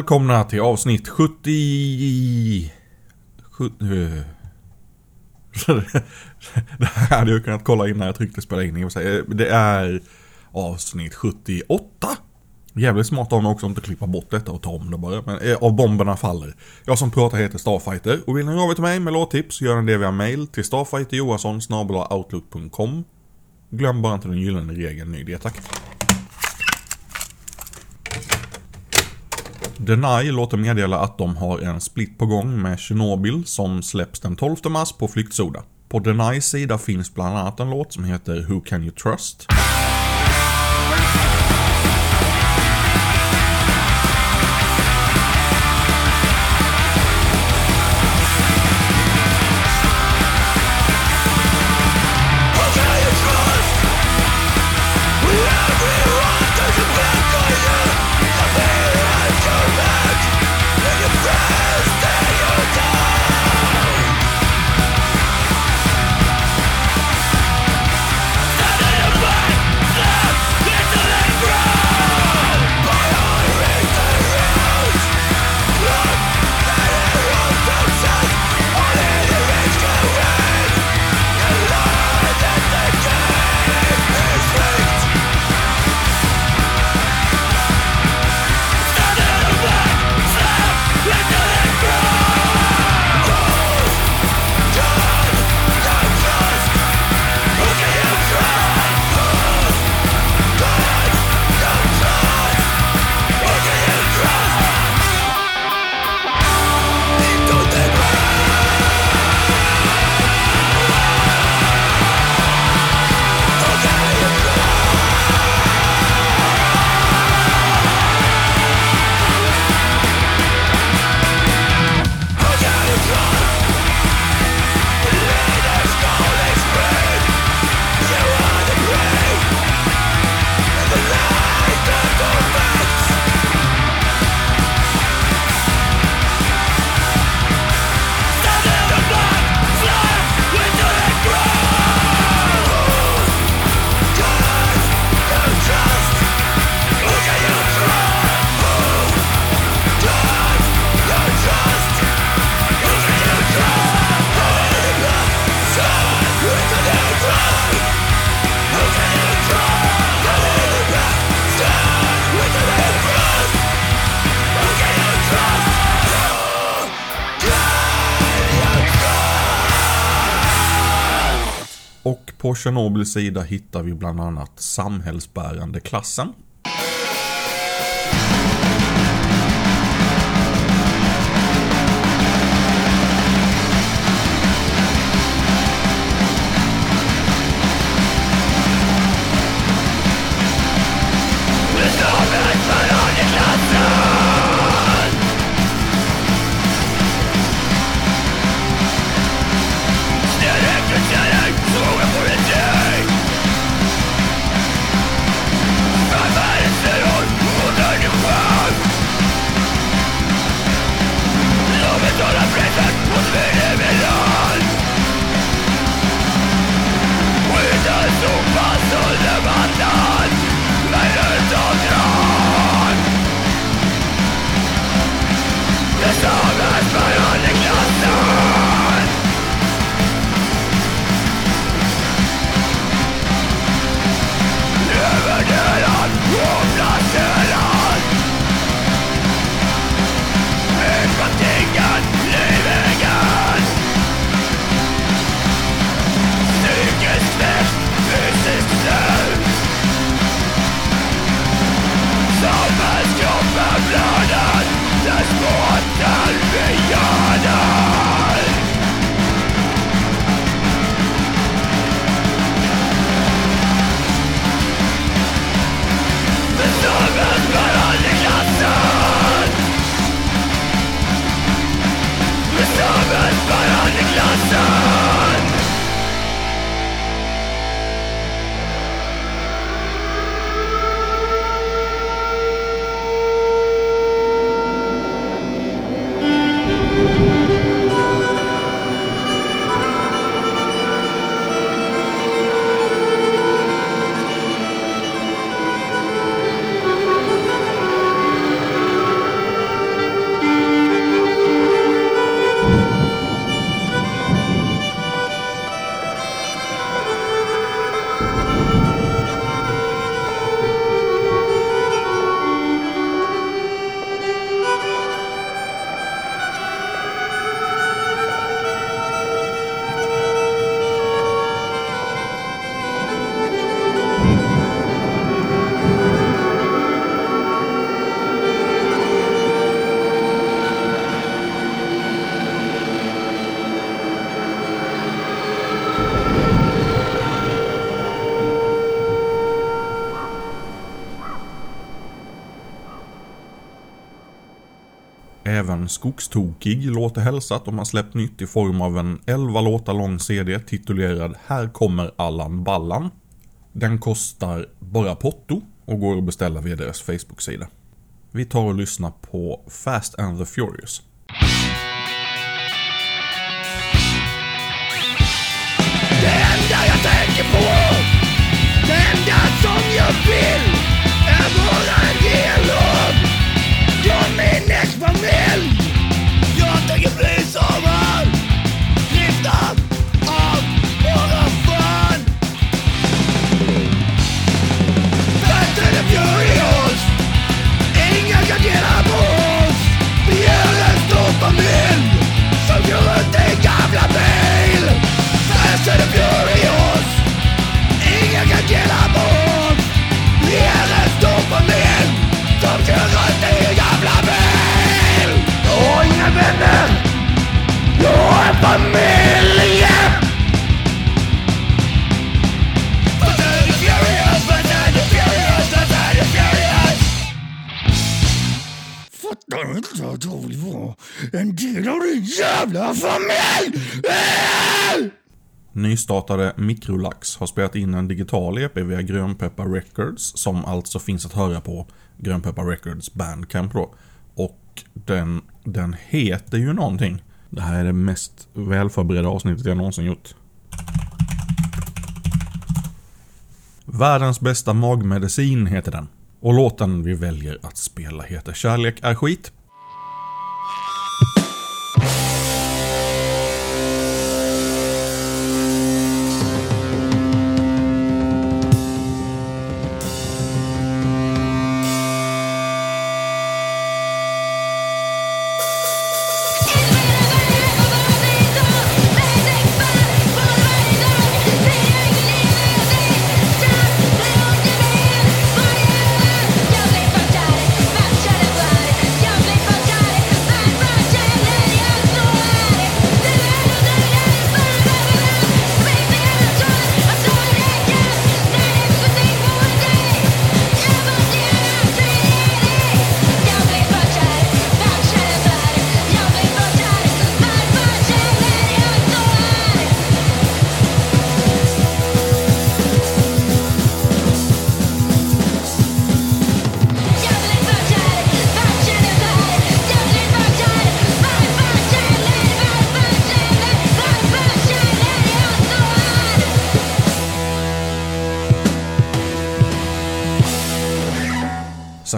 Välkomna till avsnitt 70... 70... Eh. Det här hade jag kunnat kolla innan jag tryckte spela in. Eh, det är avsnitt 78. Jävligt smart av mig också att inte klippa bort detta och ta om det bara. Men eh, av bomberna faller. Jag som pratar heter Starfighter och vill ni av till mig med låttips gör ni det via mail till starfighterjohansson outlook.com Glöm bara inte den gyllene regeln ny det tack. Deny låter meddela att de har en split på gång med Chernobyl som släpps den 12 mars på Flyktsoda. På Denys sida finns bland annat en låt som heter Who Can You Trust? På Tjernobyls sida hittar vi bland annat samhällsbärande klassen. Skogstokig låter hälsat och har släppt nytt i form av en 11 låtar lång CD titulerad Här kommer Allan Ballan. Den kostar bara potto och går att beställa via deras Facebook-sida. Vi tar och lyssnar på Fast and the Furious. Det enda jag tänker på Det enda som jag vill kan inte att jag vill vara en del av din jävla familj! Äh! Nystartade Mikrolax har spelat in en digital EP via Grönpeppar Records som alltså finns att höra på Grönpeppar Records Bandcamp då. Och den, den heter ju någonting. Det här är det mest välförberedda avsnittet jag någonsin gjort. Världens bästa magmedicin heter den. Och låten vi väljer att spela heter Kärlek är skit.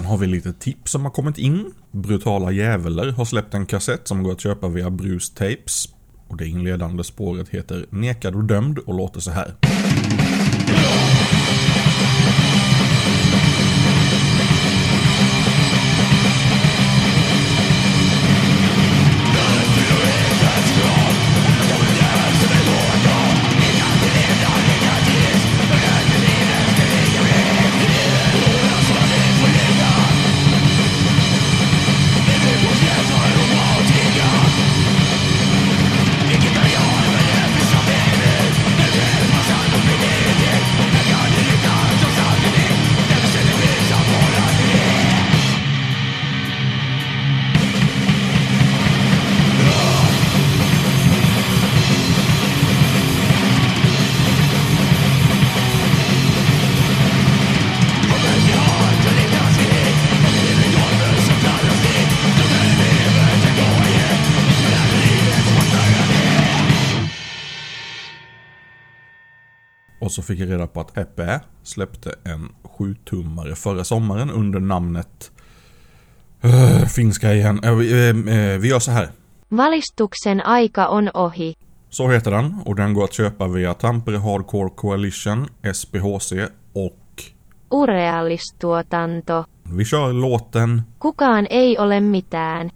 Sen har vi lite tips som har kommit in. Brutala Djävuler har släppt en kassett som går att köpa via Bruce Tapes. Och det inledande spåret heter Nekad och dömd och låter så här. Och så fick jag reda på att Epe släppte en 7-tummare förra sommaren under namnet... Uh, finska igen. Vi, uh, vi gör så här. Valistuksen aika on ohi. Så heter den och den går att köpa via Tampere Hardcore Coalition, SPHC och Urealistuotanto. vi kör låten Kukaan ei ole mitään.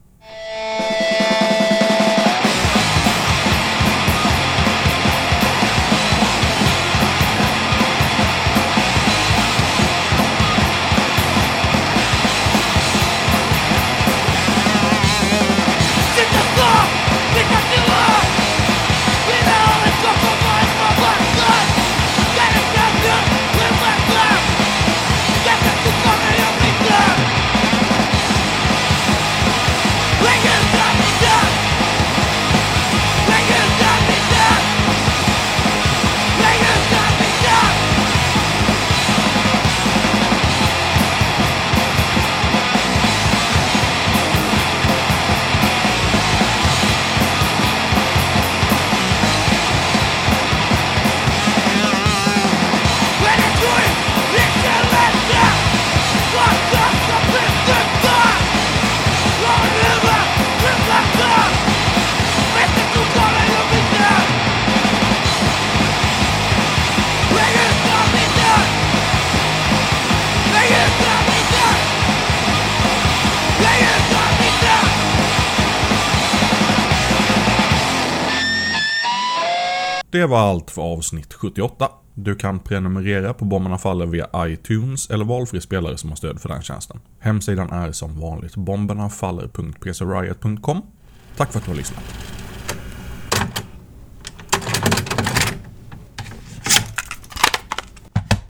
Det var allt för avsnitt 78. Du kan prenumerera på Bomberna Faller via iTunes eller valfri spelare som har stöd för den tjänsten. Hemsidan är som vanligt bombernafaller.pcriot.com. Tack för att du har lyssnat.